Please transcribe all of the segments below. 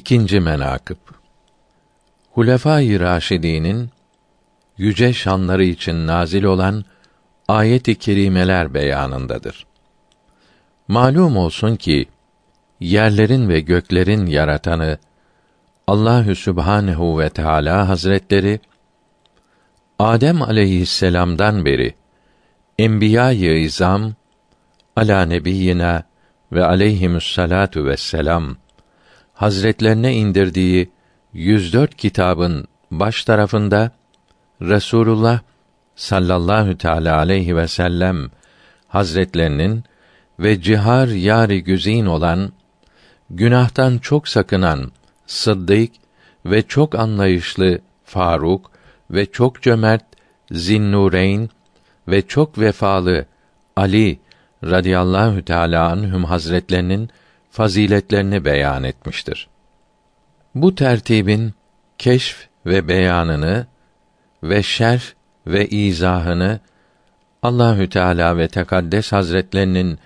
İkinci menakıb Hulefâ-i Raşidî'nin yüce şanları için nazil olan ayet-i kerimeler beyanındadır. Malum olsun ki yerlerin ve göklerin yaratanı Allahü Sübhanehu ve Teala Hazretleri Adem aleyhisselam'dan beri enbiya-i izam ala nebiyyina ve aleyhimüssalatu vesselam Hazretlerine indirdiği 104 kitabın baş tarafında Resulullah sallallahu teala aleyhi ve sellem Hazretlerinin ve cihar yari güzin olan günahtan çok sakınan Sıddık ve çok anlayışlı Faruk ve çok cömert Zinnureyn ve çok vefalı Ali radıyallahu teala anhum hazretlerinin faziletlerini beyan etmiştir. Bu tertibin keşf ve beyanını ve şerh ve izahını Allahü Teala ve Tekaddes Hazretlerinin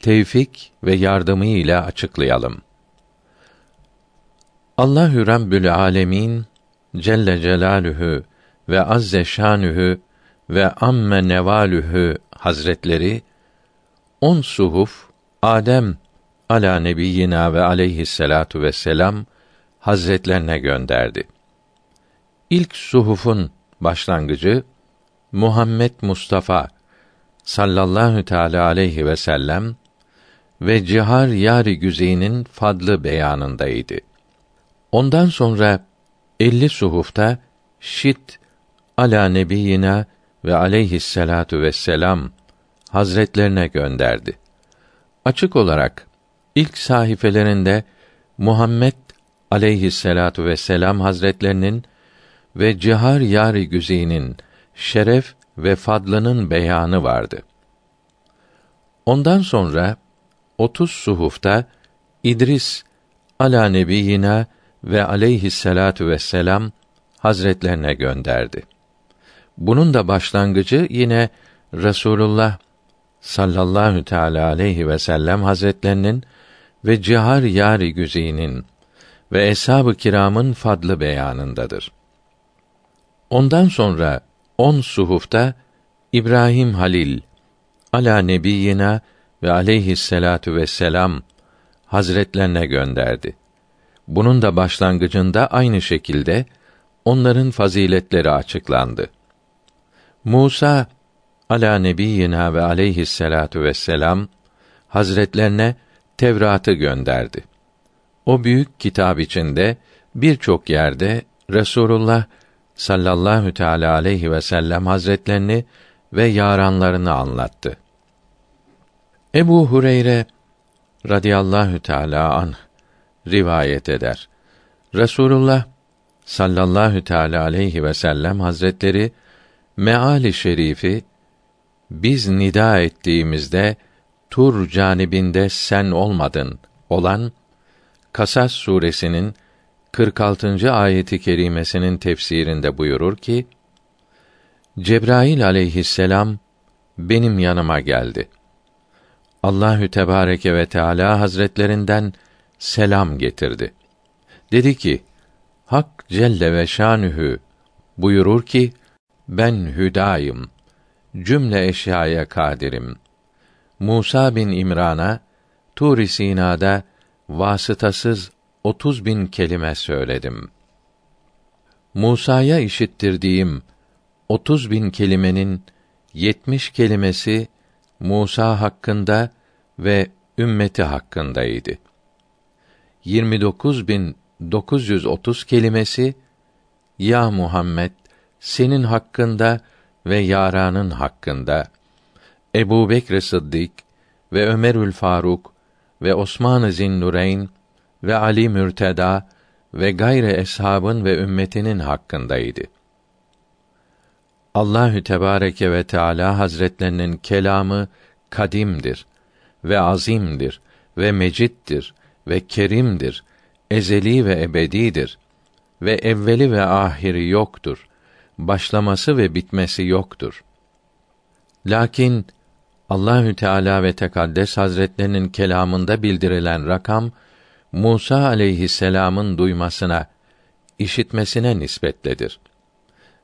tevfik ve yardımı ile açıklayalım. Allahü Rabbül Alemin Celle Celaluhu ve Azze Şanühü ve Amme Nevalühü Hazretleri on suhuf Adem ala nebiyyina ve aleyhisselatu vesselam hazretlerine gönderdi. İlk suhufun başlangıcı Muhammed Mustafa sallallahu teala aleyhi ve sellem ve cihar yari güzeyinin fadlı beyanındaydı. Ondan sonra elli suhufta şit ala nebiyina ve aleyhisselatu vesselam hazretlerine gönderdi. Açık olarak ilk sahifelerinde Muhammed aleyhisselatu vesselam hazretlerinin ve cihar yari güzeyinin şeref ve fadlının beyanı vardı. Ondan sonra 30 suhufta İdris ala nebiyina ve aleyhisselatu vesselam hazretlerine gönderdi. Bunun da başlangıcı yine Resulullah sallallahu teala aleyhi ve sellem hazretlerinin ve cihar yari güzeyinin ve eshab-ı kiramın fadlı beyanındadır. Ondan sonra on suhufta İbrahim Halil ala nebiyina ve aleyhisselatu vesselam hazretlerine gönderdi. Bunun da başlangıcında aynı şekilde onların faziletleri açıklandı. Musa ala nebiyina ve aleyhisselatu vesselam hazretlerine Tevrat'ı gönderdi. O büyük kitap içinde birçok yerde Resulullah sallallahu teala aleyhi ve sellem hazretlerini ve yaranlarını anlattı. Ebu Hureyre radıyallahu teala an rivayet eder. Resulullah sallallahu teala aleyhi ve sellem hazretleri meali şerifi biz nida ettiğimizde Tur canibinde sen olmadın olan Kasas suresinin 46. ayeti kerimesinin tefsirinde buyurur ki Cebrail aleyhisselam benim yanıma geldi. Allahü Tebareke ve Teala Hazretlerinden selam getirdi. Dedi ki: Hak Celle ve Şanühü buyurur ki: Ben hüdayım. Cümle eşyaya kadirim. Musa bin İmran'a Tur-i Sina'da vasıtasız otuz bin kelime söyledim. Musa'ya işittirdiğim otuz bin kelimenin yetmiş kelimesi Musa hakkında ve ümmeti hakkındaydı. Yirmi dokuz bin dokuz yüz otuz kelimesi ya Muhammed senin hakkında ve yaranın hakkında Ebu Bekr Sıddık ve Ömerül Faruk ve Osman-ı Zinnureyn ve Ali Mürteda ve gayre eshabın ve ümmetinin hakkındaydı. Allahü Tebareke ve Teala Hazretlerinin kelamı kadimdir ve azimdir ve mecittir ve kerimdir, ezeli ve ebedidir ve evveli ve ahiri yoktur. Başlaması ve bitmesi yoktur. Lakin Allahü Teala ve Tekaddes Hazretlerinin kelamında bildirilen rakam Musa aleyhisselam'ın duymasına, işitmesine nispetledir.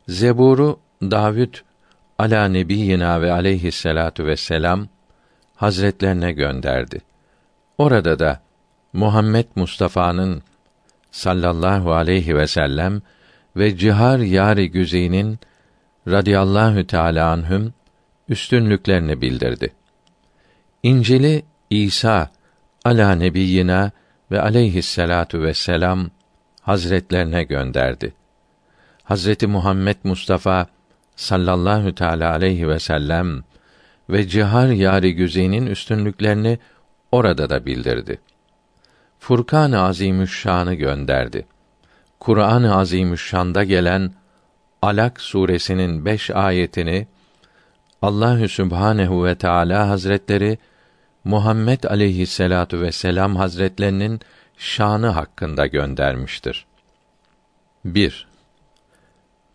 Zebur'u Davud ala nebiyyina ve aleyhisselatu vesselam hazretlerine gönderdi. Orada da Muhammed Mustafa'nın sallallahu aleyhi ve sellem ve cihar yari güzinin radıyallahu teala anhüm üstünlüklerini bildirdi. İncil'i İsa ala nebiyyina ve aleyhisselatu vesselam hazretlerine gönderdi. Hazreti Muhammed Mustafa sallallahu teala aleyhi ve sellem ve cihar yari güzinin üstünlüklerini orada da bildirdi. Furkan-ı Azimüşşan'ı gönderdi. Kur'an-ı Azimüşşan'da gelen Alak suresinin beş ayetini Allahü Sübhanehu ve Teala Hazretleri Muhammed aleyhisselatu vesselam Hazretlerinin şanı hakkında göndermiştir. 1.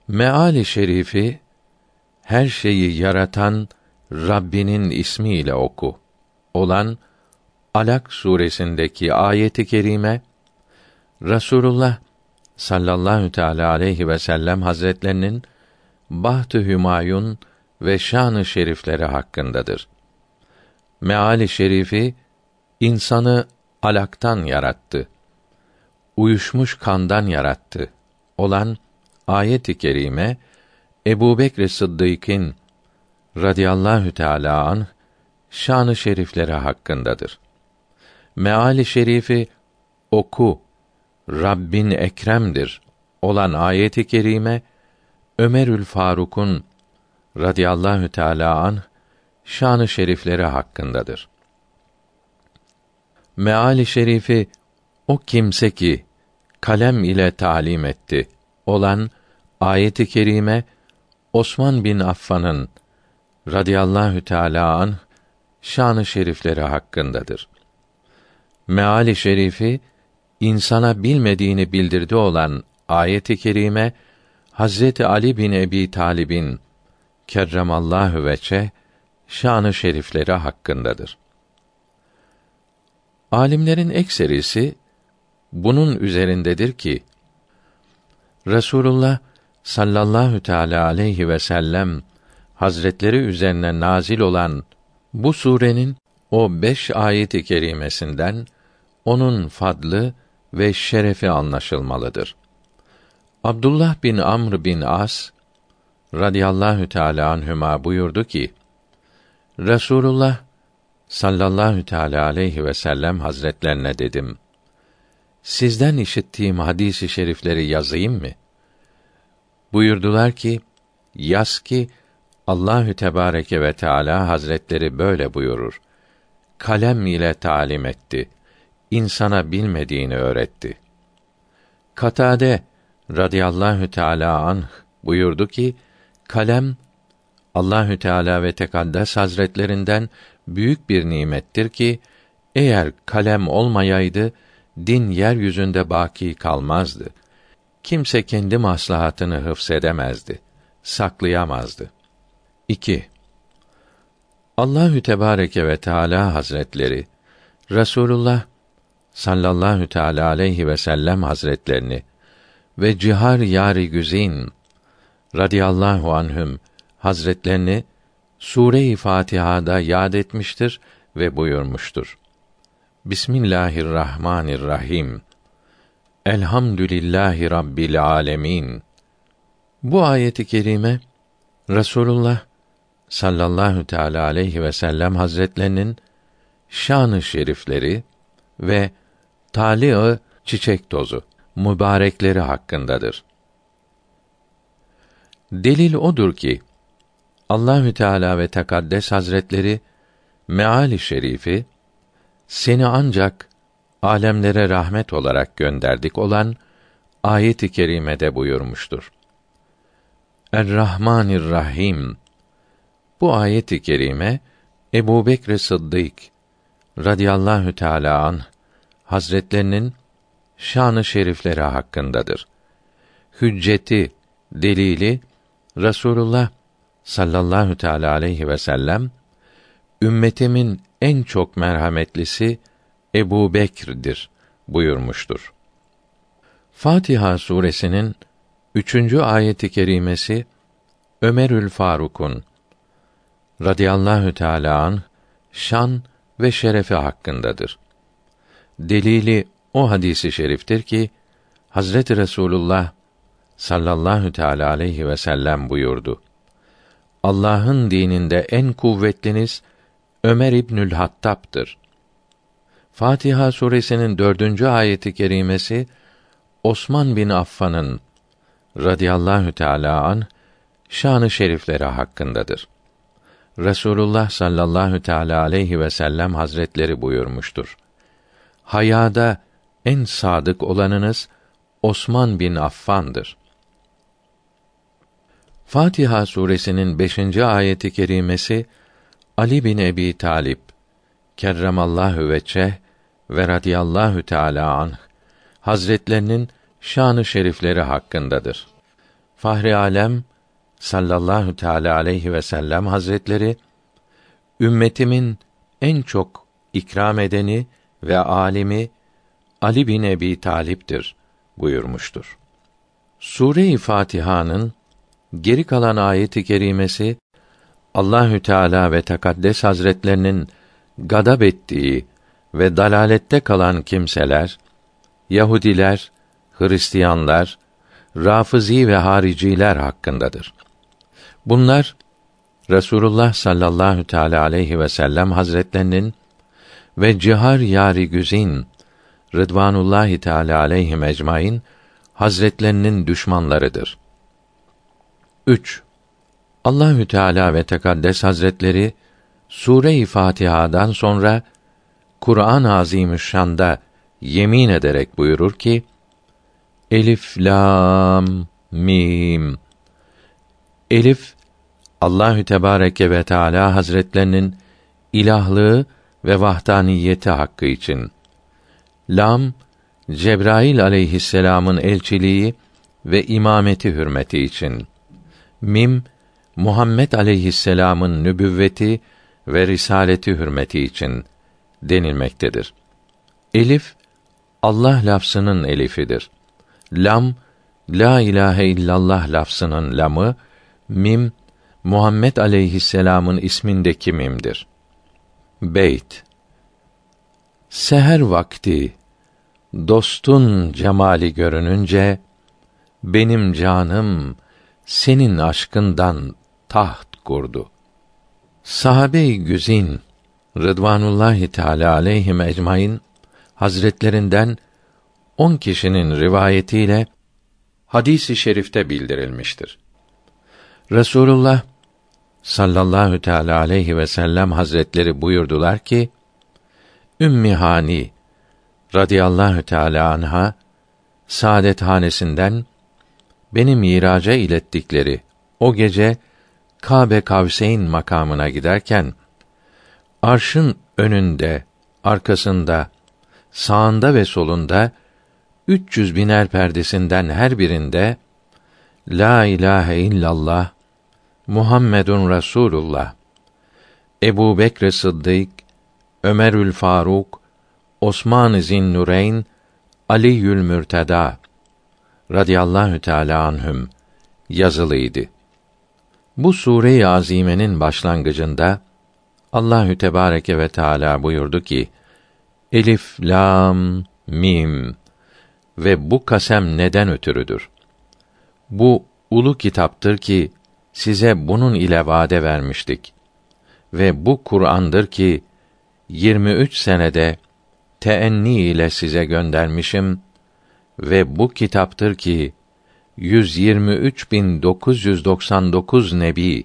Meali şerifi her şeyi yaratan Rabbinin ismiyle oku olan Alak suresindeki ayeti kerime Rasulullah sallallahu teala aleyhi ve sellem hazretlerinin Baht-ı Hümayun ve şanı şerifleri hakkındadır. Meali şerifi insanı alaktan yarattı. Uyuşmuş kandan yarattı olan ayet-i kerime Ebu Bekr Sıddık'ın radıyallahu teâlâ anh şanı şerifleri hakkındadır. Meali şerifi oku Rabbin ekremdir olan ayeti kerime Ömerül Faruk'un radıyallahu teâlâ anh şanı şerifleri hakkındadır. Meali şerifi o kimse ki kalem ile talim etti olan ayeti kerime Osman bin Affan'ın radıyallahu teâlâ anh şanı şerifleri hakkındadır. Meali şerifi insana bilmediğini bildirdi olan ayeti kerime Hazreti Ali bin Ebi Talib'in kerremallahu veçe şanı şerifleri hakkındadır. Alimlerin ekserisi bunun üzerindedir ki Resulullah sallallahu teala aleyhi ve sellem Hazretleri üzerine nazil olan bu surenin o beş ayeti kerimesinden onun fadlı ve şerefi anlaşılmalıdır. Abdullah bin Amr bin As radıyallahu teala anhüma buyurdu ki Resulullah sallallahu teala aleyhi ve sellem hazretlerine dedim. Sizden işittiğim hadisi şerifleri yazayım mı? Buyurdular ki, yaz ki Allahü Tebareke ve Teala Hazretleri böyle buyurur. Kalem ile talim etti. insana bilmediğini öğretti. Katade radıyallahu teala anh buyurdu ki kalem Allahü Teala ve Tekaddes Hazretlerinden büyük bir nimettir ki eğer kalem olmayaydı din yeryüzünde baki kalmazdı. Kimse kendi maslahatını hıfsedemezdi, saklayamazdı. 2. Allahü Tebareke ve Teala Hazretleri Resulullah sallallahu teala aleyhi ve sellem Hazretlerini ve cihar yari güzin radıyallahu anhüm Hazretlerini Sure-i Fatiha'da yad etmiştir ve buyurmuştur. Bismillahirrahmanirrahim. Elhamdülillahi Rabbil alemin. Bu ayeti kerime Resulullah sallallahu teala aleyhi ve sellem Hazretlerinin şanı şerifleri ve tali çiçek tozu mübarekleri hakkındadır. Delil odur ki Allahü Teala ve Tekaddes Hazretleri meali şerifi seni ancak alemlere rahmet olarak gönderdik olan ayet-i kerimede buyurmuştur. Er-Rahmanir-Rahim bu ayet-i kerime Ebu Bekr Sıddık radıyallahu teâlâ an hazretlerinin şanı şerifleri hakkındadır. Hücceti, delili Rasulullah sallallahu teala aleyhi ve sellem ümmetimin en çok merhametlisi Ebu Bekir'dir buyurmuştur. Fatiha suresinin üçüncü ayeti kerimesi Ömerül Faruk'un radıyallahu teâlâ an şan ve şerefi hakkındadır. Delili o hadisi şeriftir ki Hazreti Resulullah sallallahu teala aleyhi ve sellem buyurdu. Allah'ın dininde en kuvvetliniz Ömer İbnül Hattab'dır. Fatiha suresinin dördüncü ayeti kerimesi Osman bin Affan'ın radıyallahu teala an şanı şerifleri hakkındadır. Resulullah sallallahu teala aleyhi ve sellem hazretleri buyurmuştur. Hayada en sadık olanınız Osman bin Affan'dır. Fatiha suresinin beşinci ayeti kerimesi Ali bin Ebi Talip kerremallahu veçe ve radıyallahu teala anh hazretlerinin şanı şerifleri hakkındadır. Fahri alem sallallahu teala aleyhi ve sellem hazretleri ümmetimin en çok ikram edeni ve alimi Ali bin Ebi Talip'tir buyurmuştur. Sure-i Fatiha'nın geri kalan ayeti kerimesi Allahü Teala ve Tekaddes Hazretlerinin gadab ettiği ve dalalette kalan kimseler, Yahudiler, Hristiyanlar, Rafizi ve hariciler hakkındadır. Bunlar Resulullah sallallahu teala aleyhi ve sellem Hazretlerinin ve cihar yari güzin Rıdvanullahi Teala aleyhi ecmaîn Hazretlerinin düşmanlarıdır. 3. Allahü Teala ve Tekaddes Hazretleri Sure-i Fatiha'dan sonra Kur'an-ı Azimüşşan'da yemin ederek buyurur ki: Elif lam mim. Elif Allahü Tebareke ve Teala Hazretlerinin ilahlığı ve vahdaniyeti hakkı için. Lam Cebrail aleyhisselamın elçiliği ve imameti hürmeti için. Mim Muhammed aleyhisselamın nübüvveti ve risaleti hürmeti için denilmektedir. Elif Allah lafzının elifidir. Lam la ilahe illallah lafzının lamı, mim Muhammed aleyhisselamın ismindeki mimdir. Beyt Seher vakti dostun cemali görününce benim canım senin aşkından taht kurdu. Sahabe-i güzin Rıdvanullahi Teala aleyhim ecmaîn hazretlerinden on kişinin rivayetiyle hadisi i şerifte bildirilmiştir. Resulullah sallallahu teala aleyhi ve sellem hazretleri buyurdular ki Ümmi Hani radıyallahu teala anha saadet hanesinden beni miraca ilettikleri o gece Kabe Kavseyn makamına giderken arşın önünde, arkasında, sağında ve solunda 300 biner perdesinden her birinde La ilahe illallah Muhammedun Rasulullah Ebu Bekr Sıddık Ömerül Faruk Osman Zinnureyn Aliül Mürteda radıyallahu teala anhüm yazılıydı. Bu sure-i azimenin başlangıcında Allahü Tebareke ve Teala buyurdu ki: Elif lam mim ve bu kasem neden ötürüdür? Bu ulu kitaptır ki size bunun ile vade vermiştik. Ve bu Kur'an'dır ki 23 senede teenni ile size göndermişim ve bu kitaptır ki 123.999 nebi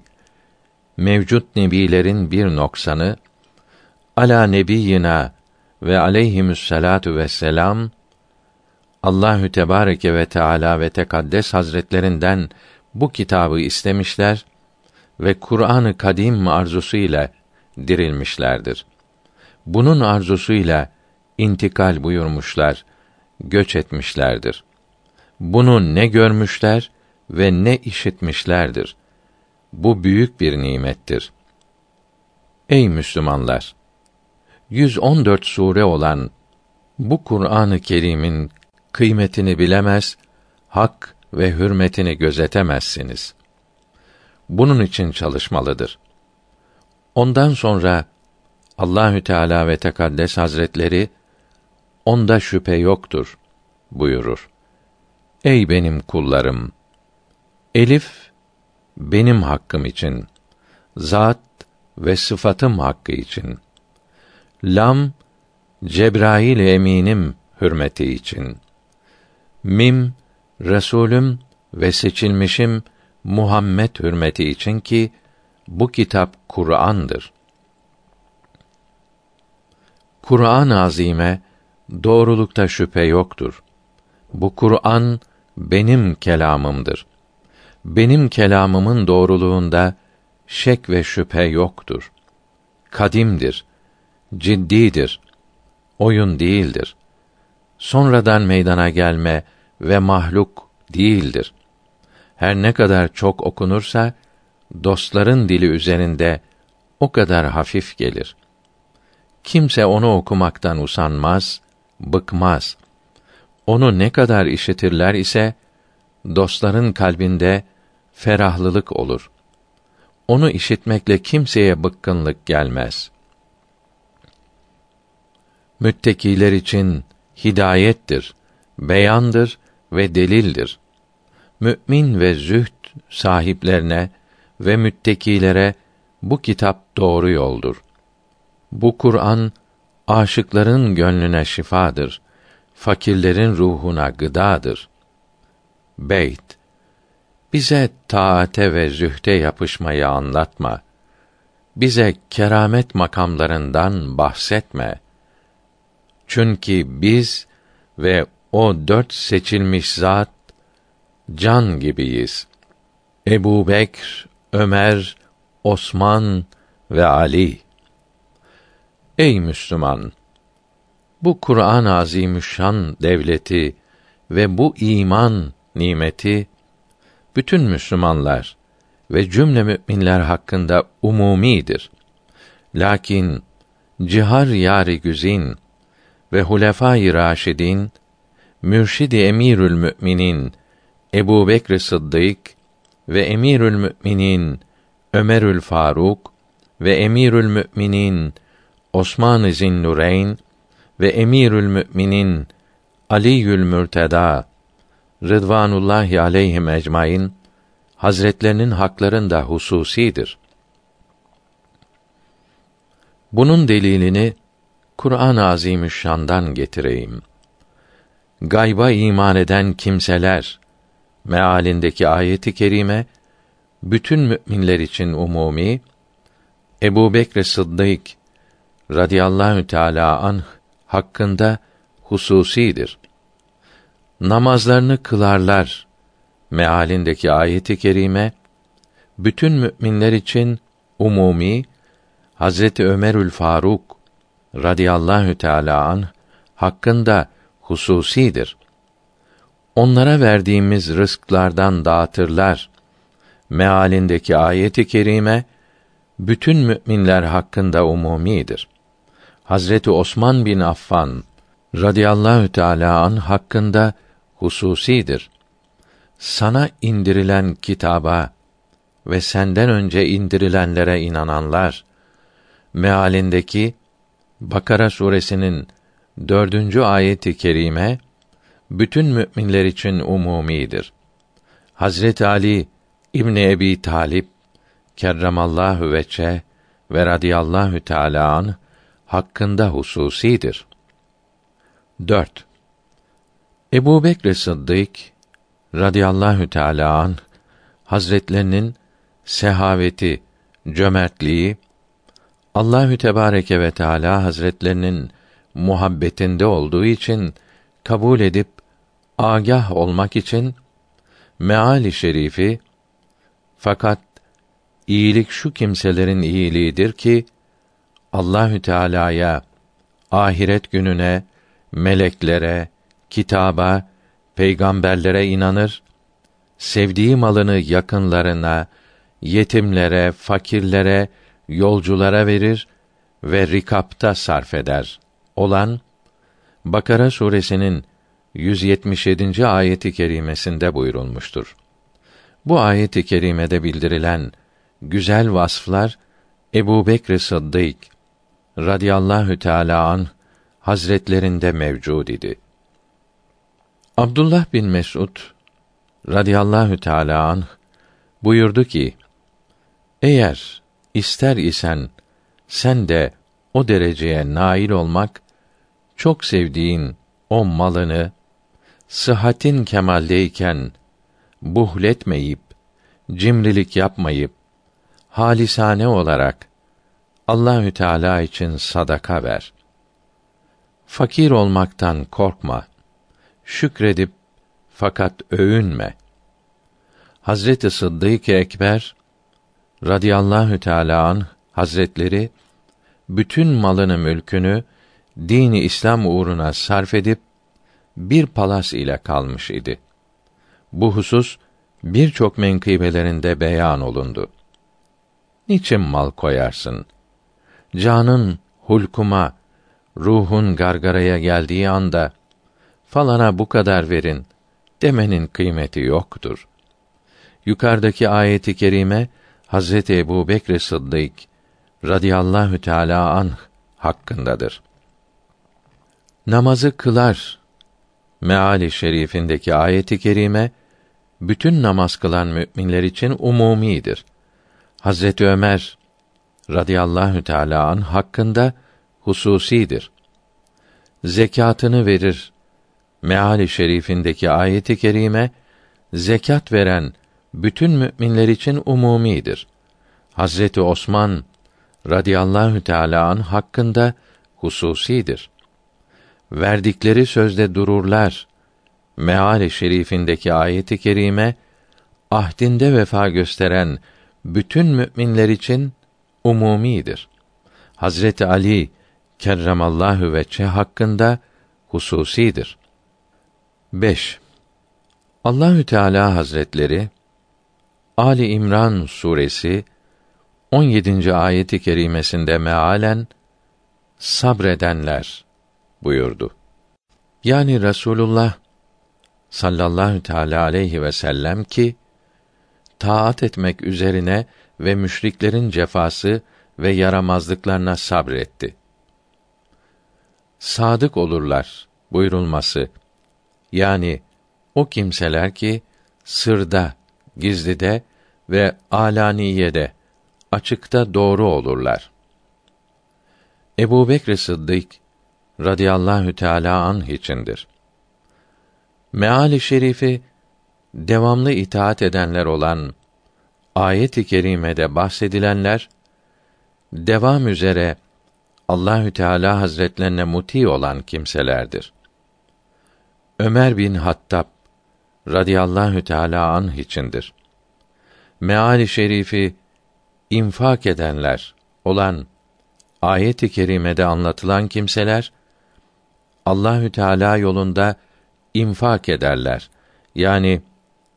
mevcut nebilerin bir noksanı ala nebiyina ve aleyhimüsselatu vesselam Allahü Tebareke ve Teala ve Tekaddes Hazretlerinden bu kitabı istemişler ve Kur'an-ı Kadim arzusu ile dirilmişlerdir. Bunun arzusuyla intikal buyurmuşlar, göç etmişlerdir. Bunu ne görmüşler ve ne işitmişlerdir. Bu büyük bir nimettir. Ey Müslümanlar! 114 sure olan Bu Kur'an-ı Kerim'in kıymetini bilemez, hak ve hürmetini gözetemezsiniz. Bunun için çalışmalıdır. Ondan sonra Allahü Teala ve Tekaddes Hazretleri onda şüphe yoktur buyurur. Ey benim kullarım! Elif benim hakkım için, zat ve sıfatım hakkı için. Lam Cebrail eminim hürmeti için. Mim Resulüm ve seçilmişim Muhammed hürmeti için ki bu kitap Kur'an'dır. Kur'an-ı Azime doğrulukta şüphe yoktur. Bu Kur'an benim kelamımdır. Benim kelamımın doğruluğunda şek ve şüphe yoktur. Kadimdir, ciddidir, oyun değildir. Sonradan meydana gelme ve mahluk değildir. Her ne kadar çok okunursa dostların dili üzerinde o kadar hafif gelir. Kimse onu okumaktan usanmaz, bıkmaz. Onu ne kadar işitirler ise dostların kalbinde ferahlılık olur. Onu işitmekle kimseye bıkkınlık gelmez. Müttekiler için hidayettir, beyandır ve delildir. Mümin ve zühd sahiplerine ve müttekilere bu kitap doğru yoldur. Bu Kur'an aşıkların gönlüne şifadır. Fakirlerin ruhuna gıdadır. Beyt Bize taate ve zühte yapışmayı anlatma. Bize keramet makamlarından bahsetme. Çünkü biz ve o dört seçilmiş zat can gibiyiz. Ebu Bekr, Ömer, Osman ve Ali. Ey Müslüman! Bu Kur'an-ı Azimüşşan devleti ve bu iman nimeti bütün Müslümanlar ve cümle müminler hakkında umumidir. Lakin cihar yari güzin ve hulefâ-i raşidin mürşidi emirül müminin Ebu Bekr Sıddık ve emirül müminin Ömerül Faruk ve emirül müminin Osman-ı Zinnureyn ve emirül müminin Aliül Mürteda Rıdvanullahi aleyhim ecmaîn Hazretlerinin haklarında hususidir. Bunun delilini Kur'an-ı Azimüşşan'dan getireyim. Gayba iman eden kimseler mealindeki ayeti kerime bütün müminler için umumi, Ebu Bekr Sıddık radıyallahu teâlâ anh hakkında hususidir. Namazlarını kılarlar mealindeki ayeti kerime bütün müminler için umumi Hazreti Ömerül Faruk radıyallahu teâlâ anh hakkında hususidir. Onlara verdiğimiz rızklardan dağıtırlar. Mealindeki ayeti kerime bütün müminler hakkında umumidir. Hazreti Osman bin Affan radıyallahu teâlâ an hakkında hususidir. Sana indirilen kitaba ve senden önce indirilenlere inananlar mealindeki Bakara suresinin dördüncü ayeti kerime bütün müminler için umumidir. Hazret Ali İbni Ebi Talip kerremallahu veçe ve radıyallahu teâlâ an hakkında hususidir. 4. Ebu Bekr Sıddık radıyallahu teâlâ an Hazretlerinin sehaveti, cömertliği Allahü Tebareke ve Teala Hazretlerinin muhabbetinde olduğu için kabul edip agah olmak için meali şerifi fakat iyilik şu kimselerin iyiliğidir ki Allahü Teala'ya, ahiret gününe, meleklere, kitaba, peygamberlere inanır, sevdiği malını yakınlarına, yetimlere, fakirlere, yolculara verir ve rikapta sarf eder. Olan Bakara suresinin 177. ayeti kerimesinde buyurulmuştur. Bu ayeti kerimede bildirilen güzel vasflar Ebu Bekr Sıddık radıyallahu teâlâ an hazretlerinde mevcud idi. Abdullah bin Mesud radıyallahu teâlâ anh buyurdu ki, eğer ister isen sen de o dereceye nail olmak, çok sevdiğin o malını, sıhhatin kemaldeyken, buhletmeyip, cimrilik yapmayıp, halisane olarak, Allahü Teala için sadaka ver. Fakir olmaktan korkma. Şükredip fakat övünme. Hazreti Sıddık Ekber radıyallahu teala an hazretleri bütün malını mülkünü dini İslam uğruna sarf edip bir palas ile kalmış idi. Bu husus birçok menkıbelerinde beyan olundu. Niçin mal koyarsın? Canın hulkuma, ruhun gargaraya geldiği anda falana bu kadar verin demenin kıymeti yoktur. Yukarıdaki ayeti kerime Hazreti Ebu Bekr Sıddık radıyallahu teâlâ anh hakkındadır. Namazı kılar meali şerifindeki ayeti kerime bütün namaz kılan müminler için umumidir. Hazreti Ömer radıyallahu teâlâ an hakkında hususidir. Zekatını verir. Meali şerifindeki ayeti kerime zekat veren bütün müminler için umumidir. Hazreti Osman radıyallahu teâlâ an hakkında hususidir. Verdikleri sözde dururlar. Meali şerifindeki ayeti kerime ahdinde vefa gösteren bütün müminler için umumidir. Hazreti Ali kerremallahu veçhe hakkında hususidir. 5. Allahü Teala Hazretleri Ali İmran suresi 17. ayeti kerimesinde mealen sabredenler buyurdu. Yani Resulullah sallallahu teala aleyhi ve sellem ki taat etmek üzerine ve müşriklerin cefası ve yaramazlıklarına sabretti. Sadık olurlar buyurulması yani o kimseler ki sırda, gizlide ve alaniyede açıkta doğru olurlar. Ebu Bekr Sıddık radıyallahu teâlâ anh içindir. Meali şerifi devamlı itaat edenler olan ayet-i kerimede bahsedilenler devam üzere Allahü Teala Hazretlerine muti olan kimselerdir. Ömer bin Hattab radıyallahu teala anh içindir. Meali şerifi infak edenler olan ayet-i kerimede anlatılan kimseler Allahü Teala yolunda infak ederler. Yani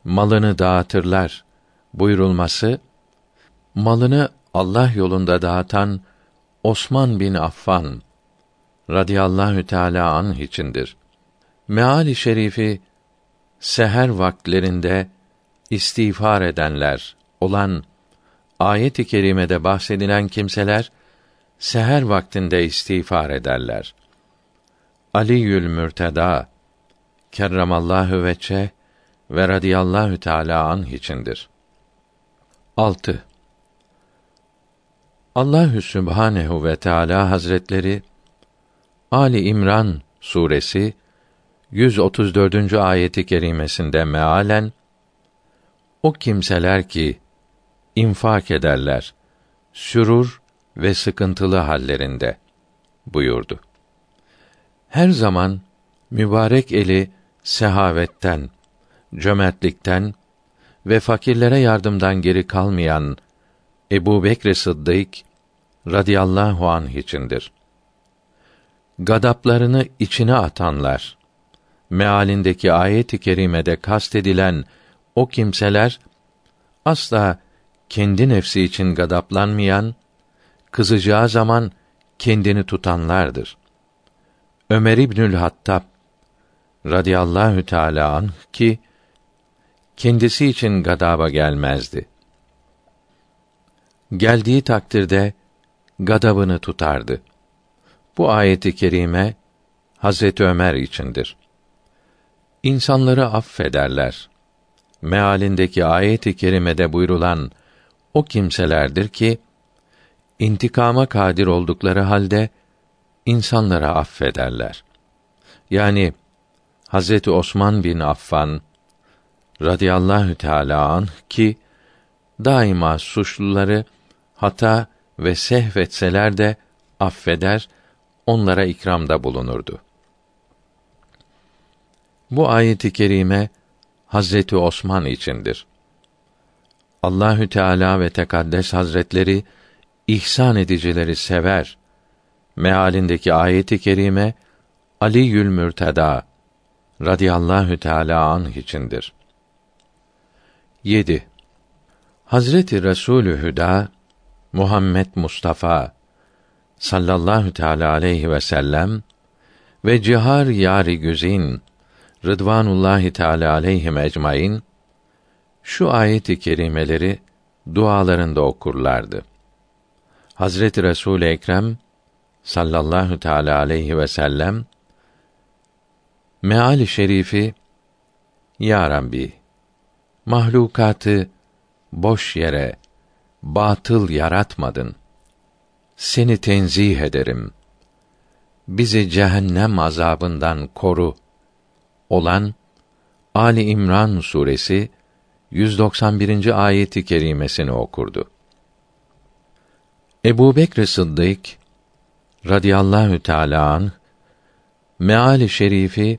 malını dağıtırlar buyurulması malını Allah yolunda dağıtan Osman bin Affan radıyallahu teala anh içindir. Meali şerifi seher vaktlerinde istiğfar edenler olan ayet-i kerimede bahsedilen kimseler seher vaktinde istiğfar ederler. Ali Yül Mürteda kerramallahu veçe ve radıyallahu teala anh içindir. 6. Allahü Sübhanehu ve Teala Hazretleri Ali İmran suresi 134. ayeti kerimesinde mealen o kimseler ki infak ederler sürur ve sıkıntılı hallerinde buyurdu. Her zaman mübarek eli sehavetten, cömertlikten ve fakirlere yardımdan geri kalmayan Ebu Bekr Sıddık radıyallahu anh içindir. Gadaplarını içine atanlar, mealindeki ayet-i kerimede kastedilen o kimseler, asla kendi nefsi için gadaplanmayan, kızacağı zaman kendini tutanlardır. Ömer İbnül Hattab radıyallahu teâlâ anh ki kendisi için gadaba gelmezdi. Geldiği takdirde gadabını tutardı. Bu ayeti kerime Hazreti Ömer içindir. İnsanları affederler. Mealindeki ayeti kerimede buyrulan o kimselerdir ki intikama kadir oldukları halde insanlara affederler. Yani Hazreti Osman bin Affan radıyallahu teala an ki daima suçluları hata ve sehvetseler de affeder, onlara ikramda bulunurdu. Bu ayeti kerime Hazreti Osman içindir. Allahü Teala ve Tekaddes Hazretleri ihsan edicileri sever. Mealindeki ayeti kerime Ali Yül Mürteda radıyallahu teala anh içindir. 7. Hazreti Resulü Hüda Muhammed Mustafa sallallahu teala aleyhi ve sellem ve cihar yari güzin Rıdvanullahi Teala aleyhim ecmaîn şu ayeti kerimeleri dualarında okurlardı. Hazreti Resul Ekrem sallallahu teala aleyhi ve sellem meali şerifi Ya Rabbi mahlukatı boş yere batıl yaratmadın. Seni tenzih ederim. Bizi cehennem azabından koru olan Ali İmran suresi 191. ayeti kerimesini okurdu. Ebu Bekr Sıddık radıyallahu teâlâ an, meali şerifi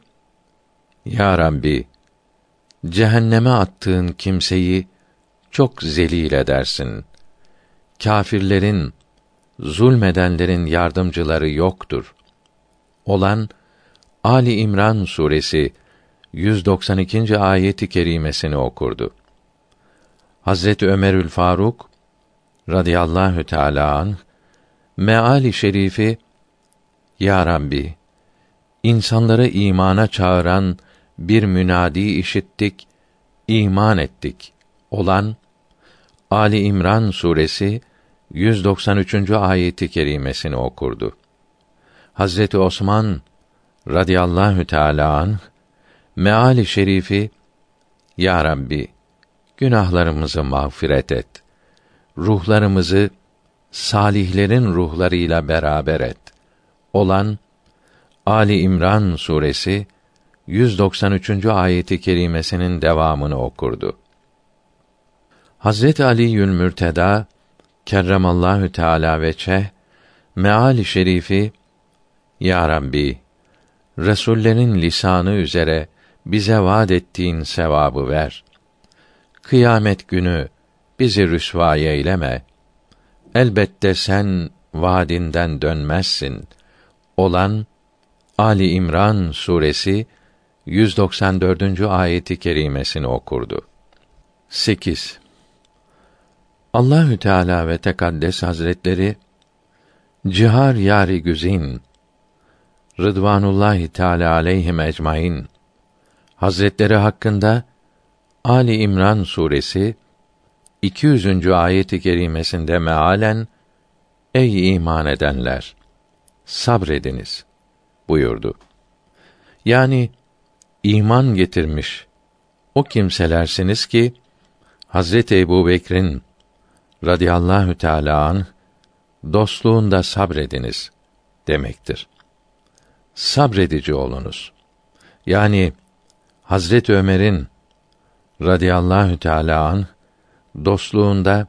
Ya Rabbi cehenneme attığın kimseyi çok zelil edersin. Kâfirlerin, zulmedenlerin yardımcıları yoktur. Olan Ali İmran suresi 192. ayeti kerimesini okurdu. Hazreti Ömerül Faruk radıyallahu teala an meali şerifi Ya Rabbi insanları imana çağıran bir münadi işittik, iman ettik olan Ali İmran suresi 193. ayeti kerimesini okurdu. Hazreti Osman radıyallahu teala anh meali şerifi Ya Rabbi günahlarımızı mağfiret et. Ruhlarımızı salihlerin ruhlarıyla beraber et. Olan Ali İmran suresi 193. ayeti kerimesinin devamını okurdu. Hazret Ali Yül Mürteda kerremallahu teala ve çeh meali şerifi Ya Rabbi Resullerin lisanı üzere bize vaad ettiğin sevabı ver. Kıyamet günü bizi rüsva eyleme. Elbette sen vaadinden dönmezsin. Olan Ali İmran suresi 194. ayeti kerimesini okurdu. 8. Allahü Teala ve Tekaddes Hazretleri Cihar yari güzin Rıdvanullahi Teala aleyhim ecmaîn Hazretleri hakkında Ali İmran suresi 200. ayeti kerimesinde mealen Ey iman edenler sabrediniz buyurdu. Yani iman getirmiş o kimselersiniz ki Hazreti Ebu Bekir'in radıyallahu teâlâ an dostluğunda sabrediniz demektir. Sabredici olunuz. Yani Hazret Ömer'in radıyallahu teâlâ an dostluğunda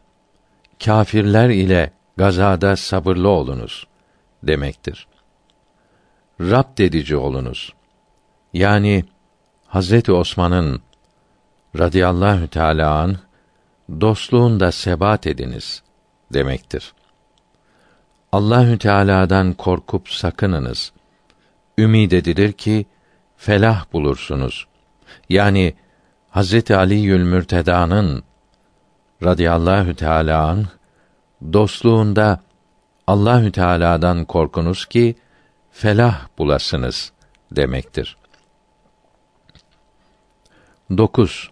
kâfirler ile gazada sabırlı olunuz demektir. Rab edici olunuz. Yani Hazreti Osman'ın radıyallahu teâlâ an dostluğunda sebat ediniz demektir. Allahü Teala'dan korkup sakınınız. Ümid edilir ki felah bulursunuz. Yani Hazreti Ali Yül Mürteda'nın radıyallahu teâlâ an dostluğunda Allahü Teala'dan korkunuz ki felah bulasınız demektir. 9.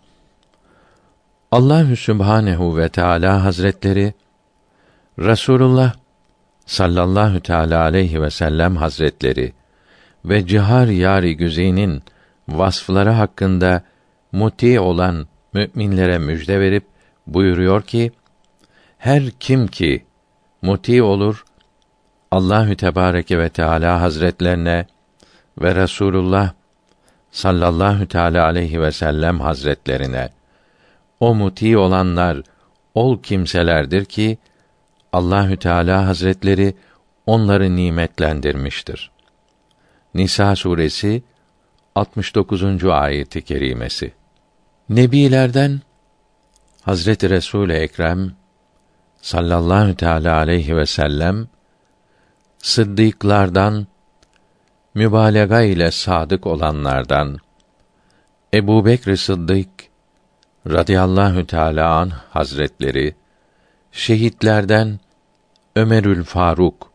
Allahü Sübhanehu ve Teala Hazretleri Rasulullah sallallahu teala aleyhi ve sellem Hazretleri ve cihar yari güzinin vasfları hakkında muti olan müminlere müjde verip buyuruyor ki her kim ki muti olur Allahü Tebareke ve Teala Hazretlerine ve Resulullah sallallahu teala aleyhi ve sellem Hazretlerine o muti olanlar ol kimselerdir ki Allahü Teala Hazretleri onları nimetlendirmiştir. Nisa suresi 69. ayeti kerimesi. Nebilerden Hazreti Resul Ekrem sallallahu teala aleyhi ve sellem sıddıklardan mübalağa ile sadık olanlardan Ebu Bekr Sıddık radıyallahu teâlâ an hazretleri şehitlerden Ömerül Faruk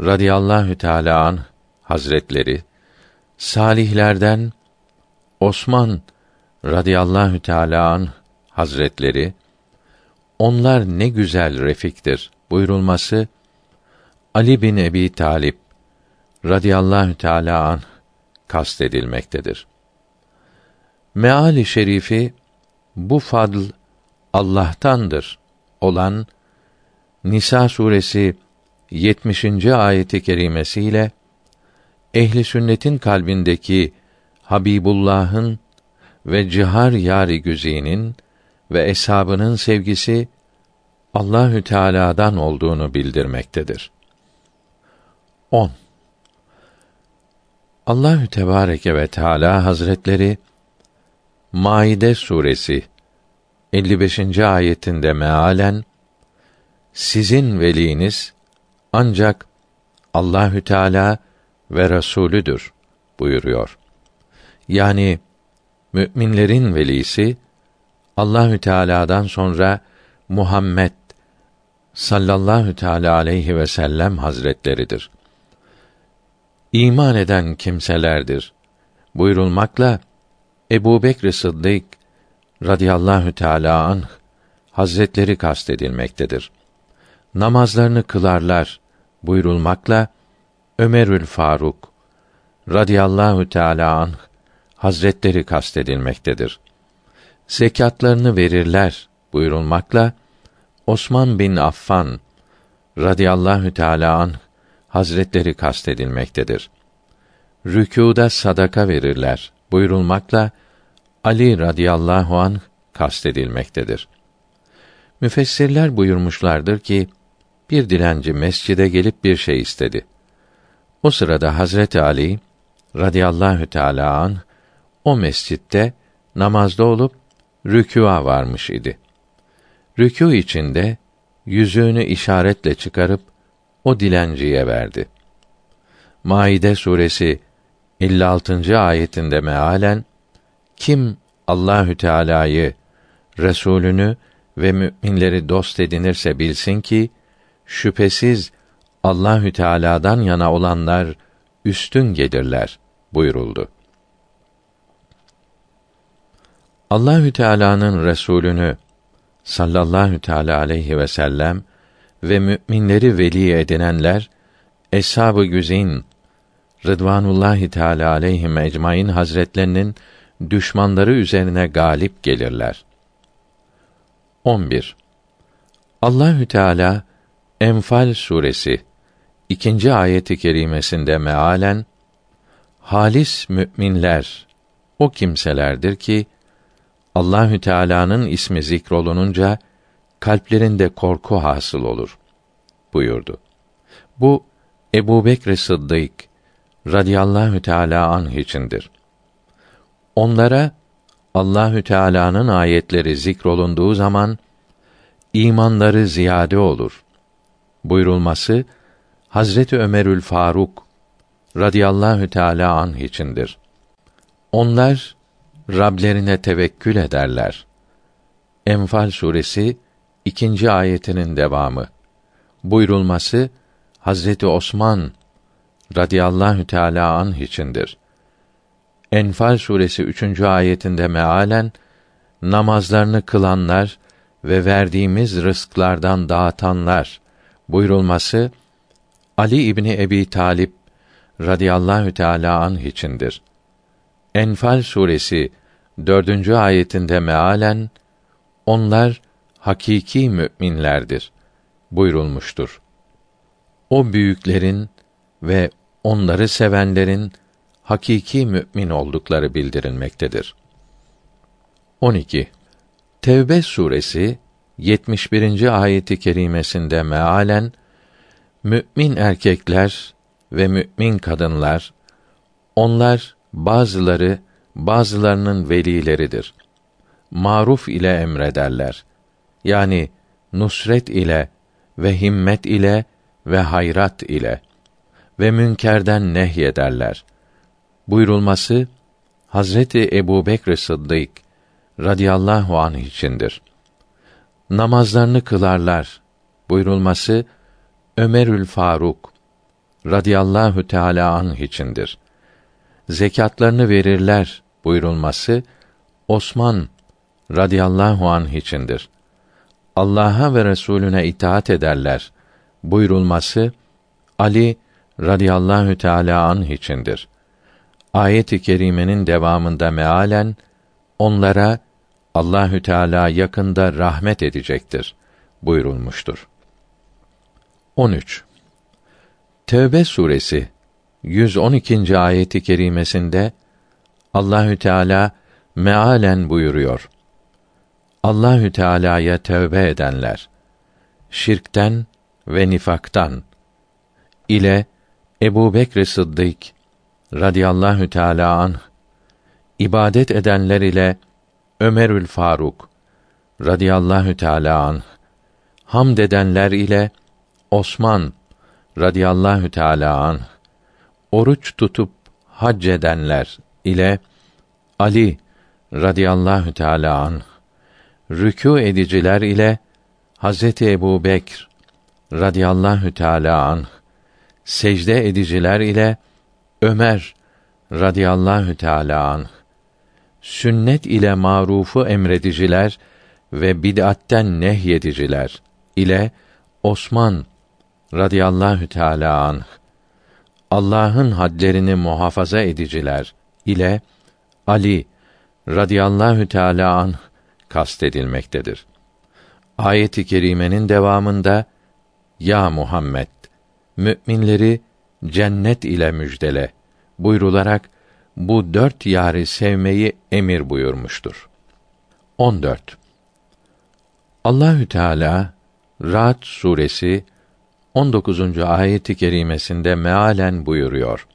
radıyallahu teâlâ an hazretleri salihlerden Osman radıyallahu teâlâ an hazretleri onlar ne güzel refiktir buyurulması Ali bin Ebi Talip radıyallahu teâlâ an kastedilmektedir. Meali şerifi bu fadl Allah'tandır olan Nisa suresi 70. ayeti kerimesiyle ehli sünnetin kalbindeki Habibullah'ın ve cihar yari güzinin ve eshabının sevgisi Allahü Teala'dan olduğunu bildirmektedir. 10. Allahü Tebareke ve Teala Hazretleri Maide suresi 55. ayetinde mealen sizin veliniz ancak Allahü Teala ve Resulüdür buyuruyor. Yani müminlerin velisi Allahü Teala'dan sonra Muhammed sallallahu teala aleyhi ve sellem hazretleridir. İman eden kimselerdir buyurulmakla Ebu Bekr Sıddık radıyallahu teâlâ anh hazretleri kastedilmektedir. Namazlarını kılarlar buyurulmakla Ömerül Faruk radıyallahu teâlâ anh hazretleri kastedilmektedir. Zekatlarını verirler buyurulmakla Osman bin Affan radıyallahu teâlâ anh hazretleri kastedilmektedir. Rükûda sadaka verirler buyurulmakla Ali radıyallahu an kastedilmektedir. Müfessirler buyurmuşlardır ki bir dilenci mescide gelip bir şey istedi. O sırada Hazreti Ali radıyallahu teala an o mescitte namazda olup rükûa varmış idi. Rükû içinde yüzüğünü işaretle çıkarıp o dilenciye verdi. Maide suresi 56. ayetinde mealen kim Allahü Teala'yı, Resulünü ve müminleri dost edinirse bilsin ki şüphesiz Allahü Teala'dan yana olanlar üstün gelirler buyuruldu. Allahü Teala'nın Resulünü sallallahu teala aleyhi ve sellem ve müminleri veli edinenler eshab-ı güzin Rıdvanullahi Teala aleyhim ecmaîn hazretlerinin düşmanları üzerine galip gelirler. 11. Allahü Teala Enfal suresi ikinci ayeti kerimesinde mealen halis müminler o kimselerdir ki Allahü Teala'nın ismi zikrolununca kalplerinde korku hasıl olur buyurdu. Bu Ebu Bekr Sıddık radıyallahu teala anh içindir. Onlara Allahü Teala'nın ayetleri zikrolunduğu zaman imanları ziyade olur. Buyurulması Hazreti Ömerül Faruk radıyallahu teala anh içindir. Onlar Rablerine tevekkül ederler. Enfal suresi ikinci ayetinin devamı. Buyurulması Hazreti Osman radıyallahu teala anh içindir. Enfal suresi 3. ayetinde mealen namazlarını kılanlar ve verdiğimiz rızklardan dağıtanlar buyurulması Ali İbni Ebi Talip radıyallahu teala anh içindir. Enfal suresi dördüncü ayetinde mealen onlar hakiki müminlerdir buyurulmuştur. O büyüklerin ve onları sevenlerin hakiki mümin oldukları bildirilmektedir. 12. Tevbe suresi 71. ayeti kerimesinde mealen mümin erkekler ve mümin kadınlar onlar bazıları bazılarının velileridir. Maruf ile emrederler. Yani nusret ile ve himmet ile ve hayrat ile ve münkerden nehyederler. Buyurulması Hazreti Ebu Bekr Sıddık radıyallahu anh içindir. Namazlarını kılarlar buyurulması Ömerül Faruk radıyallahu teala anh içindir. Zekatlarını verirler buyurulması Osman radıyallahu anh içindir. Allah'a ve Resulüne itaat ederler buyurulması Ali radıyallahu teala anh içindir. Ayet-i kerimenin devamında mealen onlara Allahü Teala yakında rahmet edecektir buyurulmuştur. 13. Tevbe suresi 112. ayeti kerimesinde Allahü Teala mealen buyuruyor. Allahü Teala'ya tövbe edenler şirkten ve nifaktan ile Ebu Bekr Sıddık radıyallahu teala anh ibadet edenler ile Ömerül Faruk radıyallahu teala anh hamd edenler ile Osman radıyallahu teala anh oruç tutup hac edenler ile Ali radıyallahu teala anh rükû ediciler ile Hazreti Ebu Bekr radıyallahu teala anh secde ediciler ile Ömer radıyallahu teala anh sünnet ile marufu emrediciler ve bid'atten nehyediciler ile Osman radıyallahu teala anh Allah'ın hadlerini muhafaza ediciler ile Ali radıyallahu teala anh kastedilmektedir. Ayet-i kerimenin devamında ya Muhammed müminleri cennet ile müjdele buyrularak bu dört yari sevmeyi emir buyurmuştur. 14. Allahü Teala Ra'd suresi 19. ayeti kerimesinde mealen buyuruyor.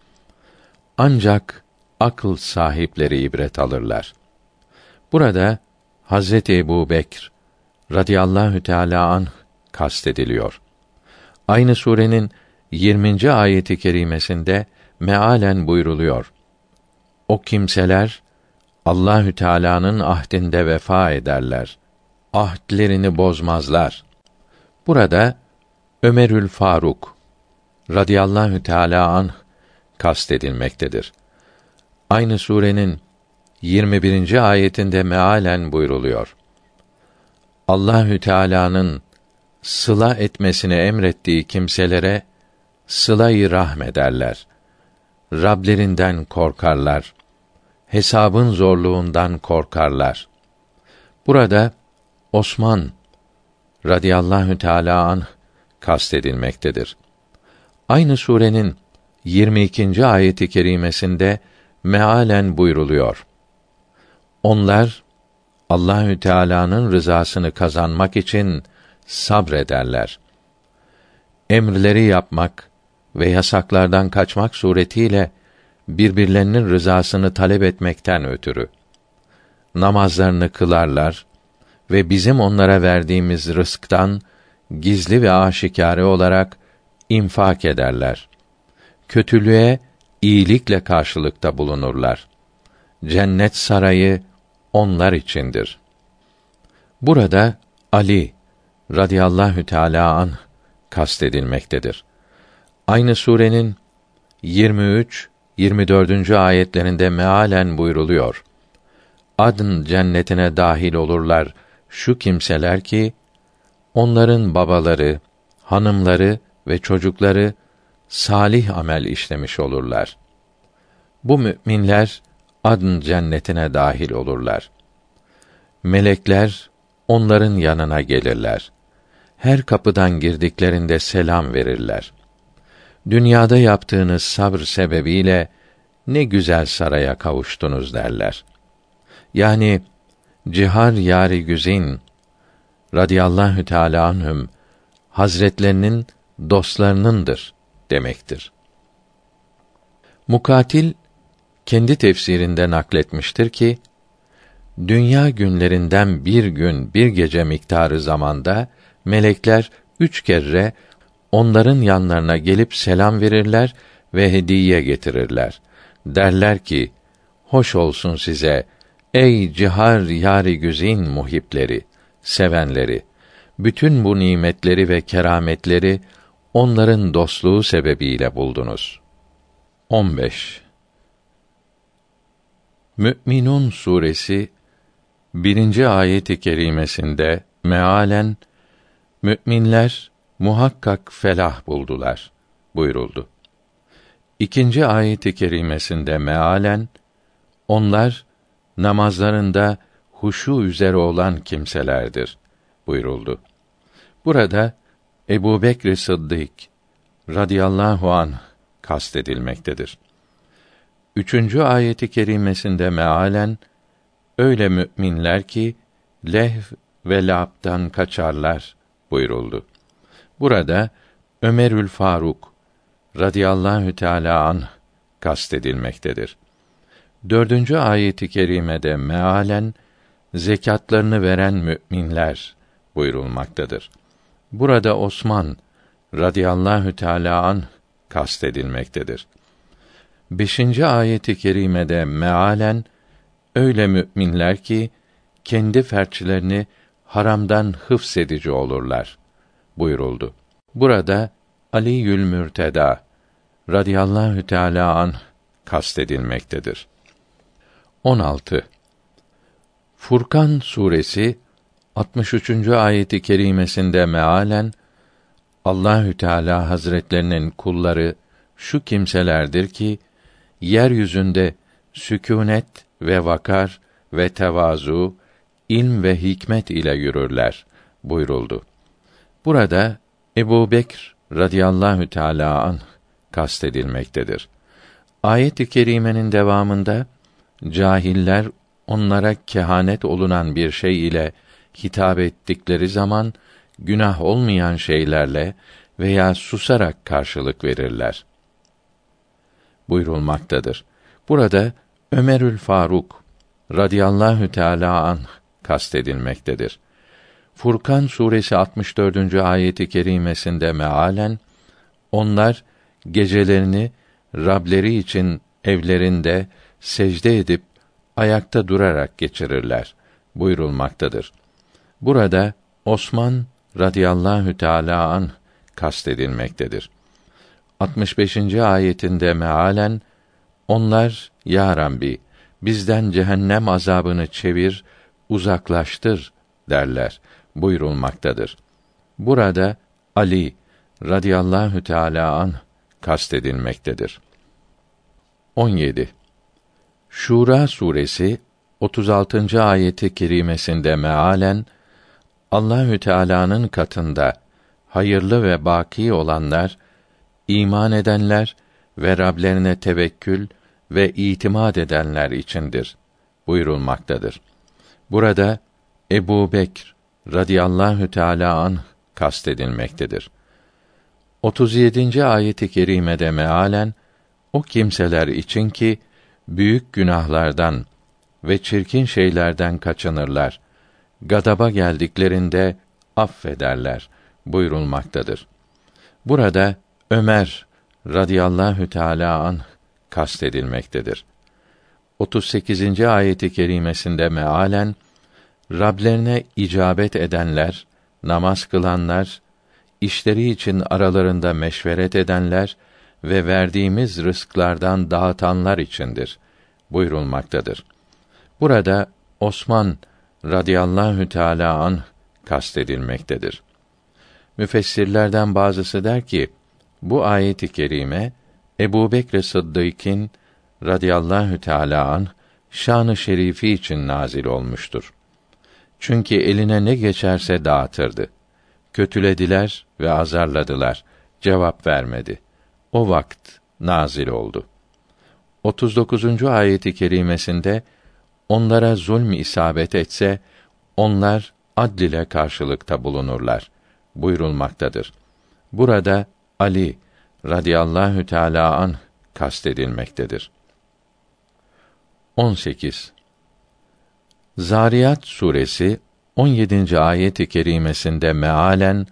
Ancak akıl sahipleri ibret alırlar. Burada Hazreti Ebu Bekr radıyallahu teala anh kastediliyor. Aynı surenin 20. ayeti kerimesinde mealen buyruluyor. O kimseler Allahü Teala'nın ahdinde vefa ederler. Ahdlerini bozmazlar. Burada Ömerül Faruk radıyallahu teala anh kastedilmektedir. Aynı surenin 21. ayetinde mealen buyruluyor. Allahü Teala'nın sıla etmesini emrettiği kimselere sıla-i rahmederler. Rablerinden korkarlar. Hesabın zorluğundan korkarlar. Burada Osman radıyallahu teala anh kastedilmektedir. Aynı surenin 22. ayeti kerimesinde mealen buyruluyor. Onlar Allahü Teala'nın rızasını kazanmak için sabrederler. Emirleri yapmak ve yasaklardan kaçmak suretiyle birbirlerinin rızasını talep etmekten ötürü namazlarını kılarlar ve bizim onlara verdiğimiz rızktan gizli ve aşikare olarak infak ederler. Kötülüğe iyilikle karşılıkta bulunurlar. Cennet sarayı onlar içindir. Burada Ali radıyallahu teala an kastedilmektedir. Aynı surenin 23 24. ayetlerinde mealen buyruluyor. Adın cennetine dahil olurlar şu kimseler ki onların babaları, hanımları ve çocukları salih amel işlemiş olurlar. Bu müminler adın cennetine dahil olurlar. Melekler onların yanına gelirler. Her kapıdan girdiklerinde selam verirler. Dünyada yaptığınız sabır sebebiyle ne güzel saraya kavuştunuz derler. Yani Cihar Yari Güzin radıyallahu teâlâ anhüm hazretlerinin dostlarınındır demektir. Mukatil kendi tefsirinde nakletmiştir ki dünya günlerinden bir gün bir gece miktarı zamanda melekler üç kere onların yanlarına gelip selam verirler ve hediye getirirler. Derler ki, hoş olsun size, ey cihar yari güzin muhipleri, sevenleri. Bütün bu nimetleri ve kerametleri onların dostluğu sebebiyle buldunuz. 15. Mü'minun suresi birinci ayeti kerimesinde mealen müminler muhakkak felah buldular buyuruldu. İkinci ayeti kerimesinde mealen onlar namazlarında huşu üzere olan kimselerdir buyuruldu. Burada Ebu Bekr Sıddık radıyallahu an kastedilmektedir. Üçüncü ayeti kerimesinde mealen öyle müminler ki lehv ve lab'dan kaçarlar buyuruldu. Burada Ömerül Faruk radıyallahu teala an kastedilmektedir. Dördüncü ayeti kerimede mealen zekatlarını veren müminler buyurulmaktadır. Burada Osman radıyallahu teala an kastedilmektedir. Beşinci ayeti kerimede mealen öyle müminler ki kendi ferçlerini haramdan hıfsedici olurlar buyuruldu. Burada Ali Yül Mürteda radıyallahu teala an kastedilmektedir. 16. Furkan suresi 63. ayeti kerimesinde mealen Allahü Teala Hazretlerinin kulları şu kimselerdir ki yeryüzünde sükûnet ve vakar ve tevazu, ilm ve hikmet ile yürürler buyuruldu. Burada Ebu Bekr radıyallahu teâlâ anh kastedilmektedir. Ayet-i kerimenin devamında cahiller onlara kehanet olunan bir şey ile hitap ettikleri zaman günah olmayan şeylerle veya susarak karşılık verirler. Buyurulmaktadır. Burada Ömerül Faruk radıyallahu teala an kastedilmektedir. Furkan suresi 64. ayeti kerimesinde mealen onlar gecelerini Rableri için evlerinde secde edip ayakta durarak geçirirler buyurulmaktadır. Burada Osman radıyallahu teala an kastedilmektedir. 65. ayetinde mealen onlar ya Rabbi bizden cehennem azabını çevir, uzaklaştır derler buyurulmaktadır. Burada Ali radıyallahu teala an kastedilmektedir. 17. Şura suresi 36. ayeti kerimesinde mealen Allahü Teala'nın katında hayırlı ve baki olanlar iman edenler ve Rablerine tevekkül ve itimat edenler içindir buyurulmaktadır. Burada Ebu Bekr radıyallahu teala an kastedilmektedir. 37. ayeti kerimede mealen o kimseler için ki büyük günahlardan ve çirkin şeylerden kaçınırlar. Gadaba geldiklerinde affederler buyurulmaktadır. Burada Ömer radıyallahu teala an kastedilmektedir. 38. ayeti kerimesinde mealen Rablerine icabet edenler, namaz kılanlar, işleri için aralarında meşveret edenler ve verdiğimiz rızklardan dağıtanlar içindir buyurulmaktadır. Burada Osman radıyallahu teala an kastedilmektedir. Müfessirlerden bazısı der ki bu ayeti kerime Ebu Bekr Sıddık'ın radıyallahu teala an şanı şerifi için nazil olmuştur. Çünkü eline ne geçerse dağıtırdı. Kötülediler ve azarladılar. Cevap vermedi. O vakt nazil oldu. 39. ayeti kerimesinde onlara zulm isabet etse onlar adl ile karşılıkta bulunurlar buyurulmaktadır. Burada Ali radıyallahu teala an kastedilmektedir. 18. Zariyat suresi 17. ayeti kerimesinde mealen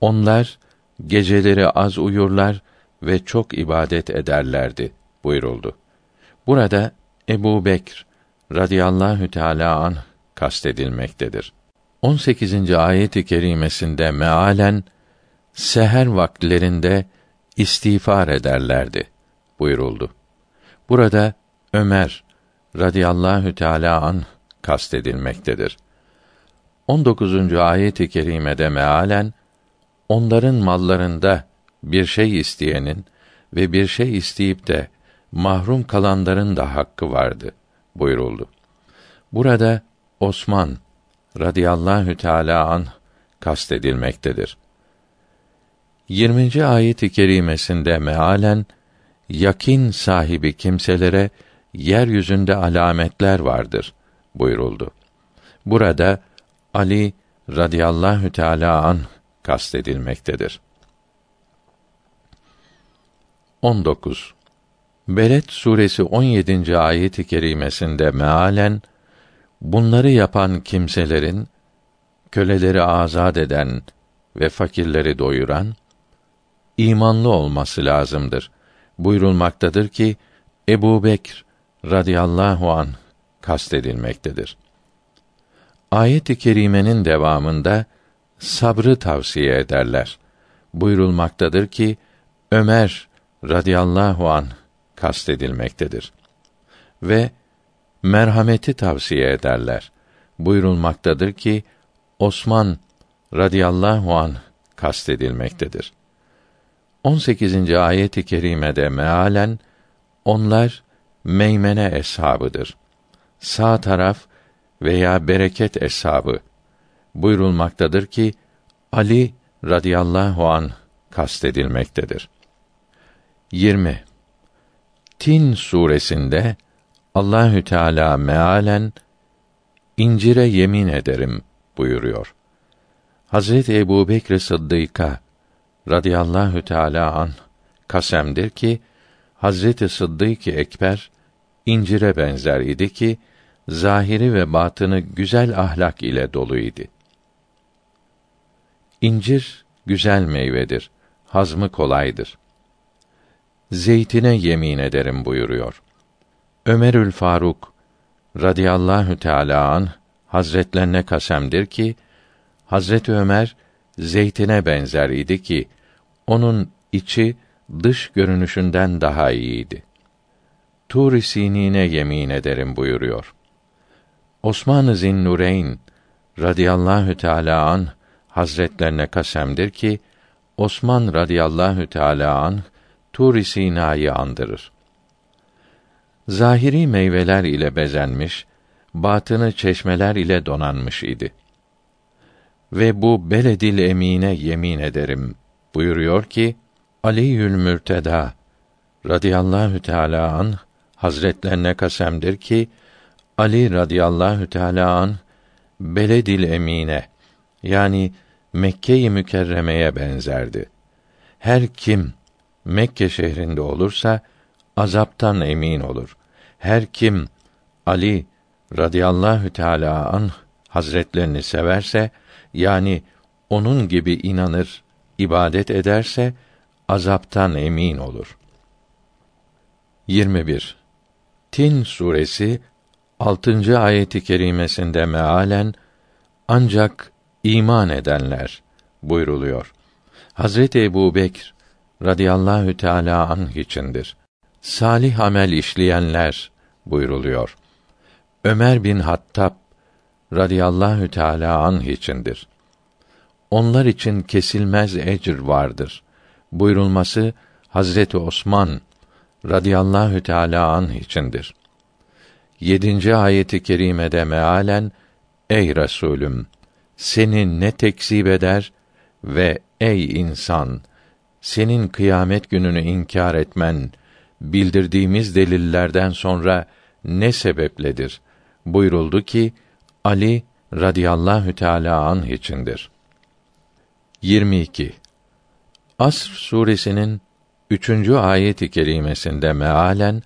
onlar geceleri az uyurlar ve çok ibadet ederlerdi buyuruldu. Burada Ebu Bekr radıyallahu teala an kastedilmektedir. 18. ayeti kerimesinde mealen seher vakitlerinde istiğfar ederlerdi buyuruldu. Burada Ömer radıyallahu teala an kastedilmektedir. 19. ayeti kerimede mealen onların mallarında bir şey isteyenin ve bir şey isteyip de mahrum kalanların da hakkı vardı buyuruldu. Burada Osman radıyallahu teala an kastedilmektedir. 20. ayet-i kerimesinde mealen yakin sahibi kimselere yeryüzünde alametler vardır buyuruldu. Burada Ali radıyallahu teala an kastedilmektedir. 19. Beled suresi 17. ayet-i kerimesinde mealen bunları yapan kimselerin köleleri azad eden ve fakirleri doyuran imanlı olması lazımdır. Buyurulmaktadır ki Ebu Bekr radıyallahu an kastedilmektedir. Ayet-i kerimenin devamında sabrı tavsiye ederler. Buyurulmaktadır ki Ömer radıyallahu an kastedilmektedir. Ve merhameti tavsiye ederler. Buyurulmaktadır ki Osman radıyallahu an kastedilmektedir. 18. ayet-i kerimede mealen onlar meymene eshabıdır. Sağ taraf veya bereket eshabı buyurulmaktadır ki Ali radıyallahu an kastedilmektedir. 20. Tin suresinde Allahü Teala mealen incire yemin ederim buyuruyor. Hazreti Ebu Bekr Sıddık'a radıyallahu teala an kasemdir ki Hazreti Sıddık Ekber incire benzer idi ki zahiri ve batını güzel ahlak ile dolu idi. İncir güzel meyvedir. Hazmı kolaydır. Zeytine yemin ederim buyuruyor. Ömerül Faruk radıyallahu teala an hazretlerine kasemdir ki Hazreti Ömer zeytine benzer idi ki onun içi dış görünüşünden daha iyiydi. Tur-i Sinine yemin ederim buyuruyor. Osman-ı Zinnureyn radıyallahu teala an hazretlerine kasemdir ki Osman radıyallahu teala an Tur-i Sina'yı andırır. Zahiri meyveler ile bezenmiş, batını çeşmeler ile donanmış idi. Ve bu beledil emine yemin ederim buyuruyor ki Aliül Mürteda radıyallahu teala an hazretlerine kasemdir ki Ali radıyallahu teala an beledil emine yani Mekke-i Mükerreme'ye benzerdi. Her kim Mekke şehrinde olursa azaptan emin olur. Her kim Ali radıyallahu teala an hazretlerini severse yani onun gibi inanır, ibadet ederse azaptan emin olur. 21. Tin suresi 6. ayeti kerimesinde mealen ancak iman edenler buyruluyor. Hazreti Ebu Bekr radıyallahu teala anh içindir. Salih amel işleyenler buyruluyor. Ömer bin Hattab radıyallahu teala anh içindir. Onlar için kesilmez ecr vardır. Buyurulması Hazreti Osman radıyallahu teala anh içindir. Yedinci ayeti kerimede mealen Ey Resulüm seni ne tekzip eder ve ey insan senin kıyamet gününü inkar etmen bildirdiğimiz delillerden sonra ne sebepledir? Buyuruldu ki Ali radıyallahu teala anh içindir. 22. Asr suresinin üçüncü ayeti kerimesinde mealen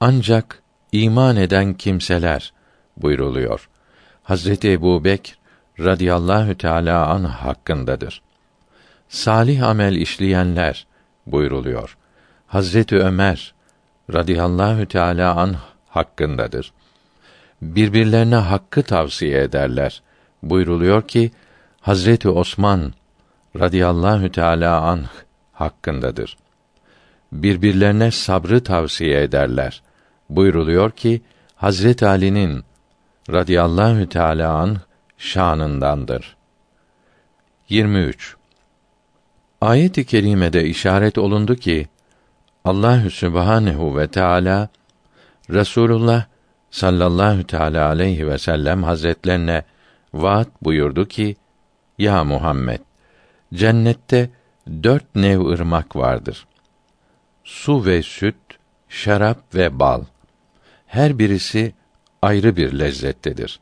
ancak iman eden kimseler buyruluyor. Hazreti Ebu Bekr radıyallahu teala an hakkındadır. Salih amel işleyenler buyruluyor. Hazreti Ömer radıyallahu teala an hakkındadır. Birbirlerine hakkı tavsiye ederler. Buyruluyor ki Hazreti Osman radıyallahu teala anh hakkındadır. Birbirlerine sabrı tavsiye ederler. Buyruluyor ki Hazret Ali'nin radıyallahu teala anh şanındandır. 23. Ayet-i kerimede işaret olundu ki Allahü Sübhanehu ve Teala Resulullah sallallahu teala aleyhi ve sellem hazretlerine vaat buyurdu ki ya Muhammed cennette dört nev ırmak vardır. Su ve süt, şarap ve bal. Her birisi ayrı bir lezzettedir.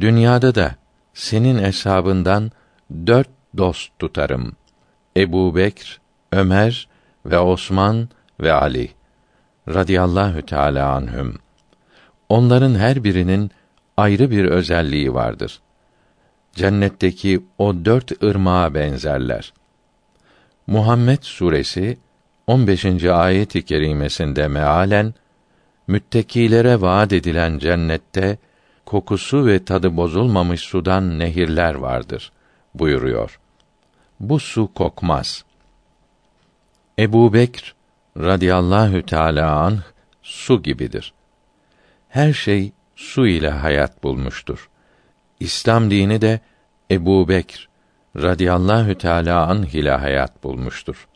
Dünyada da senin hesabından dört dost tutarım. Ebu Bekr, Ömer ve Osman ve Ali radıyallahu teala anhüm. Onların her birinin ayrı bir özelliği vardır. Cennetteki o dört ırmağa benzerler. Muhammed suresi 15. ayet-i kerimesinde mealen müttekilere vaad edilen cennette kokusu ve tadı bozulmamış sudan nehirler vardır buyuruyor. Bu su kokmaz. Ebu Bekr radıyallahu teâlâ anh su gibidir. Her şey su ile hayat bulmuştur. İslam dini de Ebu Bekr radıyallahu teâlâ anh ile hayat bulmuştur.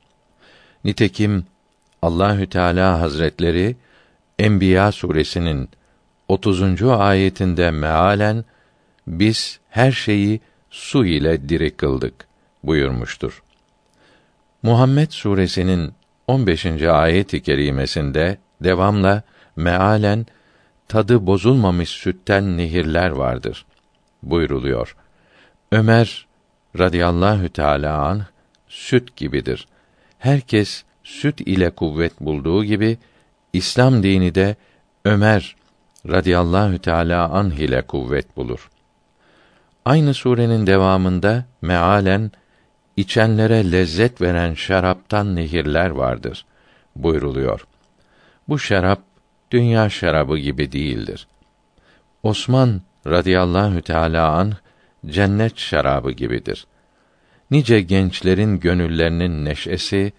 Nitekim Allahü Teala Hazretleri Enbiya suresinin 30. ayetinde mealen biz her şeyi su ile diri kıldık buyurmuştur. Muhammed suresinin 15. ayet-i kerimesinde devamla mealen tadı bozulmamış sütten nehirler vardır buyruluyor. Ömer radıyallahu teala an süt gibidir. Herkes süt ile kuvvet bulduğu gibi İslam dini de Ömer radıyallahu teala anh ile kuvvet bulur. Aynı surenin devamında mealen içenlere lezzet veren şaraptan nehirler vardır buyruluyor. Bu şarap dünya şarabı gibi değildir. Osman radıyallahu teala an cennet şarabı gibidir. Nice gençlerin gönüllerinin neşesi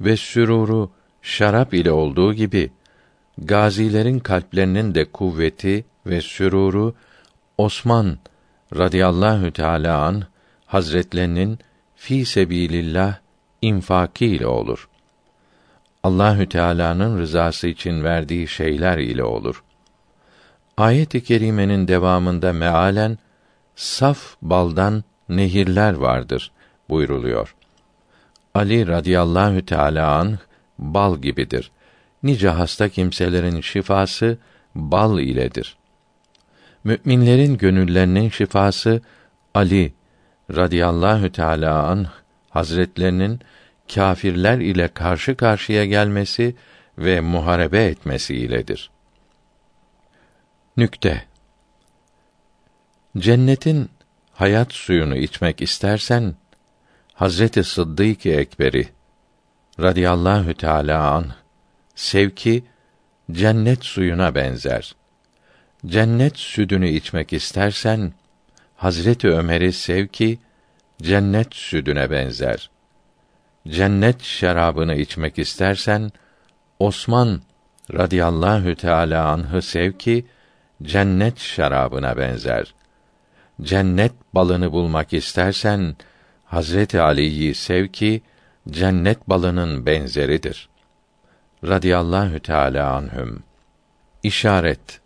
ve süruru şarap ile olduğu gibi gazilerin kalplerinin de kuvveti ve süruru Osman radıyallahu teala an hazretlerinin fi sebilillah infaki ile olur. Allahü Teala'nın rızası için verdiği şeyler ile olur. Ayet-i kerimenin devamında mealen saf baldan nehirler vardır buyruluyor. Ali radıyallahu teala anh bal gibidir. Nice hasta kimselerin şifası bal iledir. Müminlerin gönüllerinin şifası Ali radıyallahu teala anh hazretlerinin kâfirler ile karşı karşıya gelmesi ve muharebe etmesi iledir. Nükte Cennetin hayat suyunu içmek istersen Hazreti Sıddık Ekber'i radıyallahu teala an sevki cennet suyuna benzer. Cennet südünü içmek istersen Hazreti Ömer'i sevki cennet südüne benzer. cennet şarabını içmek istersen Osman radıyallahu teala anh'ı sev ki cennet şarabına benzer. Cennet balını bulmak istersen Hazreti Ali'yi sev ki cennet balının benzeridir. Radıyallahu teala anhüm. İşaret.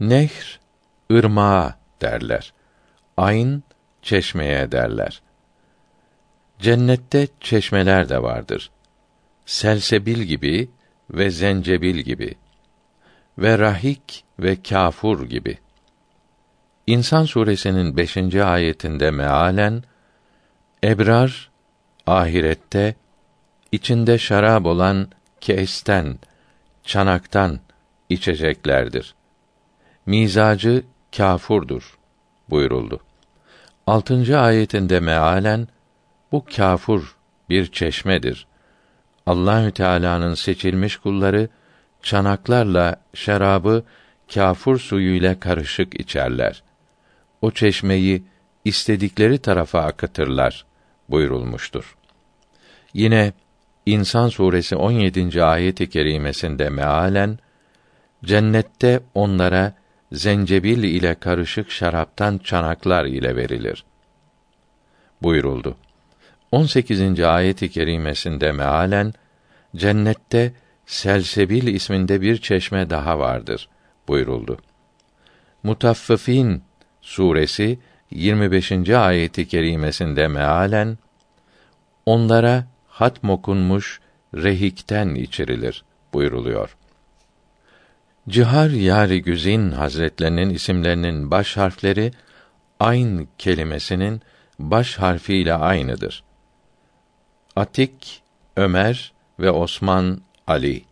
Nehr ırmağa derler. Ayn çeşmeye derler. Cennette çeşmeler de vardır. Selsebil gibi ve zencebil gibi ve rahik ve kafur gibi. İnsan suresinin beşinci ayetinde mealen ebrar ahirette içinde şarap olan kesten, çanaktan içeceklerdir. Mizacı kâfurdur buyuruldu. Altıncı ayetinde mealen bu kâfur bir çeşmedir. Allahü Teala'nın seçilmiş kulları çanaklarla şarabı kâfur suyuyla karışık içerler. O çeşmeyi istedikleri tarafa akıtırlar buyurulmuştur. Yine İnsan suresi 17. ayeti kerimesinde mealen cennette onlara zencebil ile karışık şaraptan çanaklar ile verilir. buyuruldu. 18. ayeti kerimesinde mealen cennette Selsebil isminde bir çeşme daha vardır buyuruldu. Mutaffifin suresi 25. ayeti kerimesinde mealen onlara hatm okunmuş rehikten içirilir buyuruluyor. Cihar Yari Güzin Hazretlerinin isimlerinin baş harfleri ayn kelimesinin baş harfiyle aynıdır. Atik, Ömer ve Osman Ali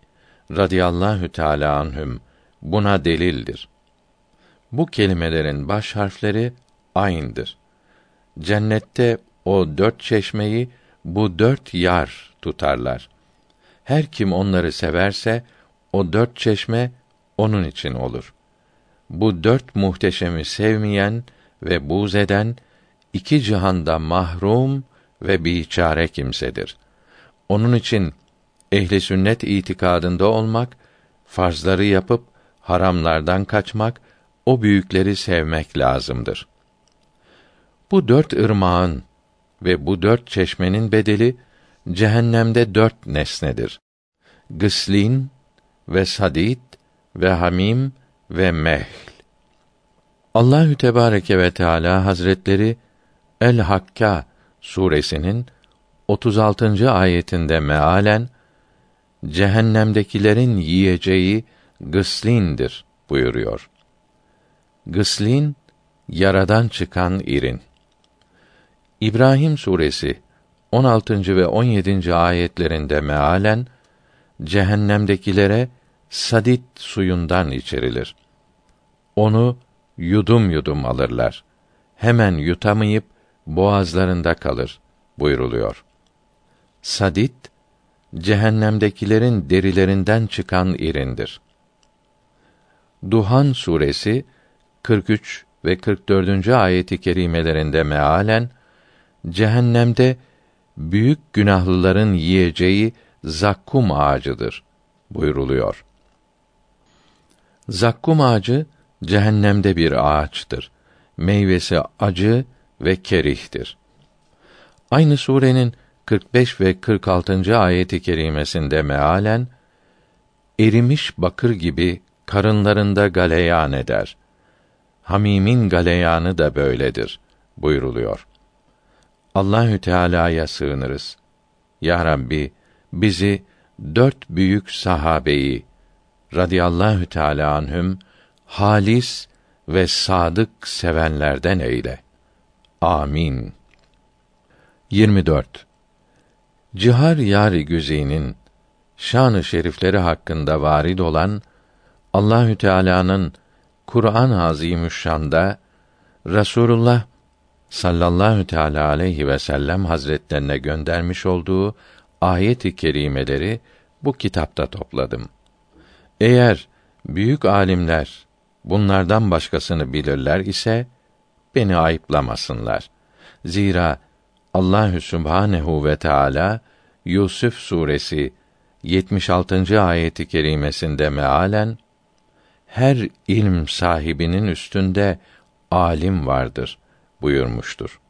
radıyallahu teala anhüm buna delildir. Bu kelimelerin baş harfleri aynıdır. Cennette o dört çeşmeyi bu dört yar tutarlar. Her kim onları severse o dört çeşme onun için olur. Bu dört muhteşemi sevmeyen ve buz eden iki cihanda mahrum ve biçare kimsedir. Onun için ehli sünnet itikadında olmak, farzları yapıp haramlardan kaçmak, o büyükleri sevmek lazımdır. Bu dört ırmağın ve bu dört çeşmenin bedeli cehennemde dört nesnedir. Gıslin ve sadid ve hamim ve mehl. Allahü Tebareke ve Teala Hazretleri El Hakka suresinin 36. ayetinde mealen cehennemdekilerin yiyeceği gıslindir buyuruyor. Gıslin yaradan çıkan irin. İbrahim suresi 16. ve 17. ayetlerinde mealen cehennemdekilere sadit suyundan içerilir. Onu yudum yudum alırlar. Hemen yutamayıp boğazlarında kalır buyruluyor. Sadit cehennemdekilerin derilerinden çıkan irindir. Duhan suresi 43 ve 44. ayeti kerimelerinde mealen cehennemde büyük günahlıların yiyeceği zakkum ağacıdır buyruluyor. Zakkum ağacı cehennemde bir ağaçtır. Meyvesi acı ve kerihtir. Aynı surenin 45 ve 46. ayeti kerimesinde mealen erimiş bakır gibi karınlarında galeyan eder. Hamimin galeyanı da böyledir buyruluyor. Allahü Teala'ya sığınırız. Ya Rabbi bizi dört büyük sahabeyi radıyallahu teala anhüm halis ve sadık sevenlerden eyle. Amin. 24. Cihar Yari Güzey'nin şanı şerifleri hakkında varid olan Allahü Teala'nın Kur'an-ı Azimüşşan'da Rasulullah sallallahu teala aleyhi ve sellem hazretlerine göndermiş olduğu ayet-i kerimeleri bu kitapta topladım. Eğer büyük alimler bunlardan başkasını bilirler ise beni ayıplamasınlar. Zira Allahü Subhanehu ve Teala Yusuf suresi 76. ayeti kerimesinde mealen her ilm sahibinin üstünde alim vardır buyurmuştur.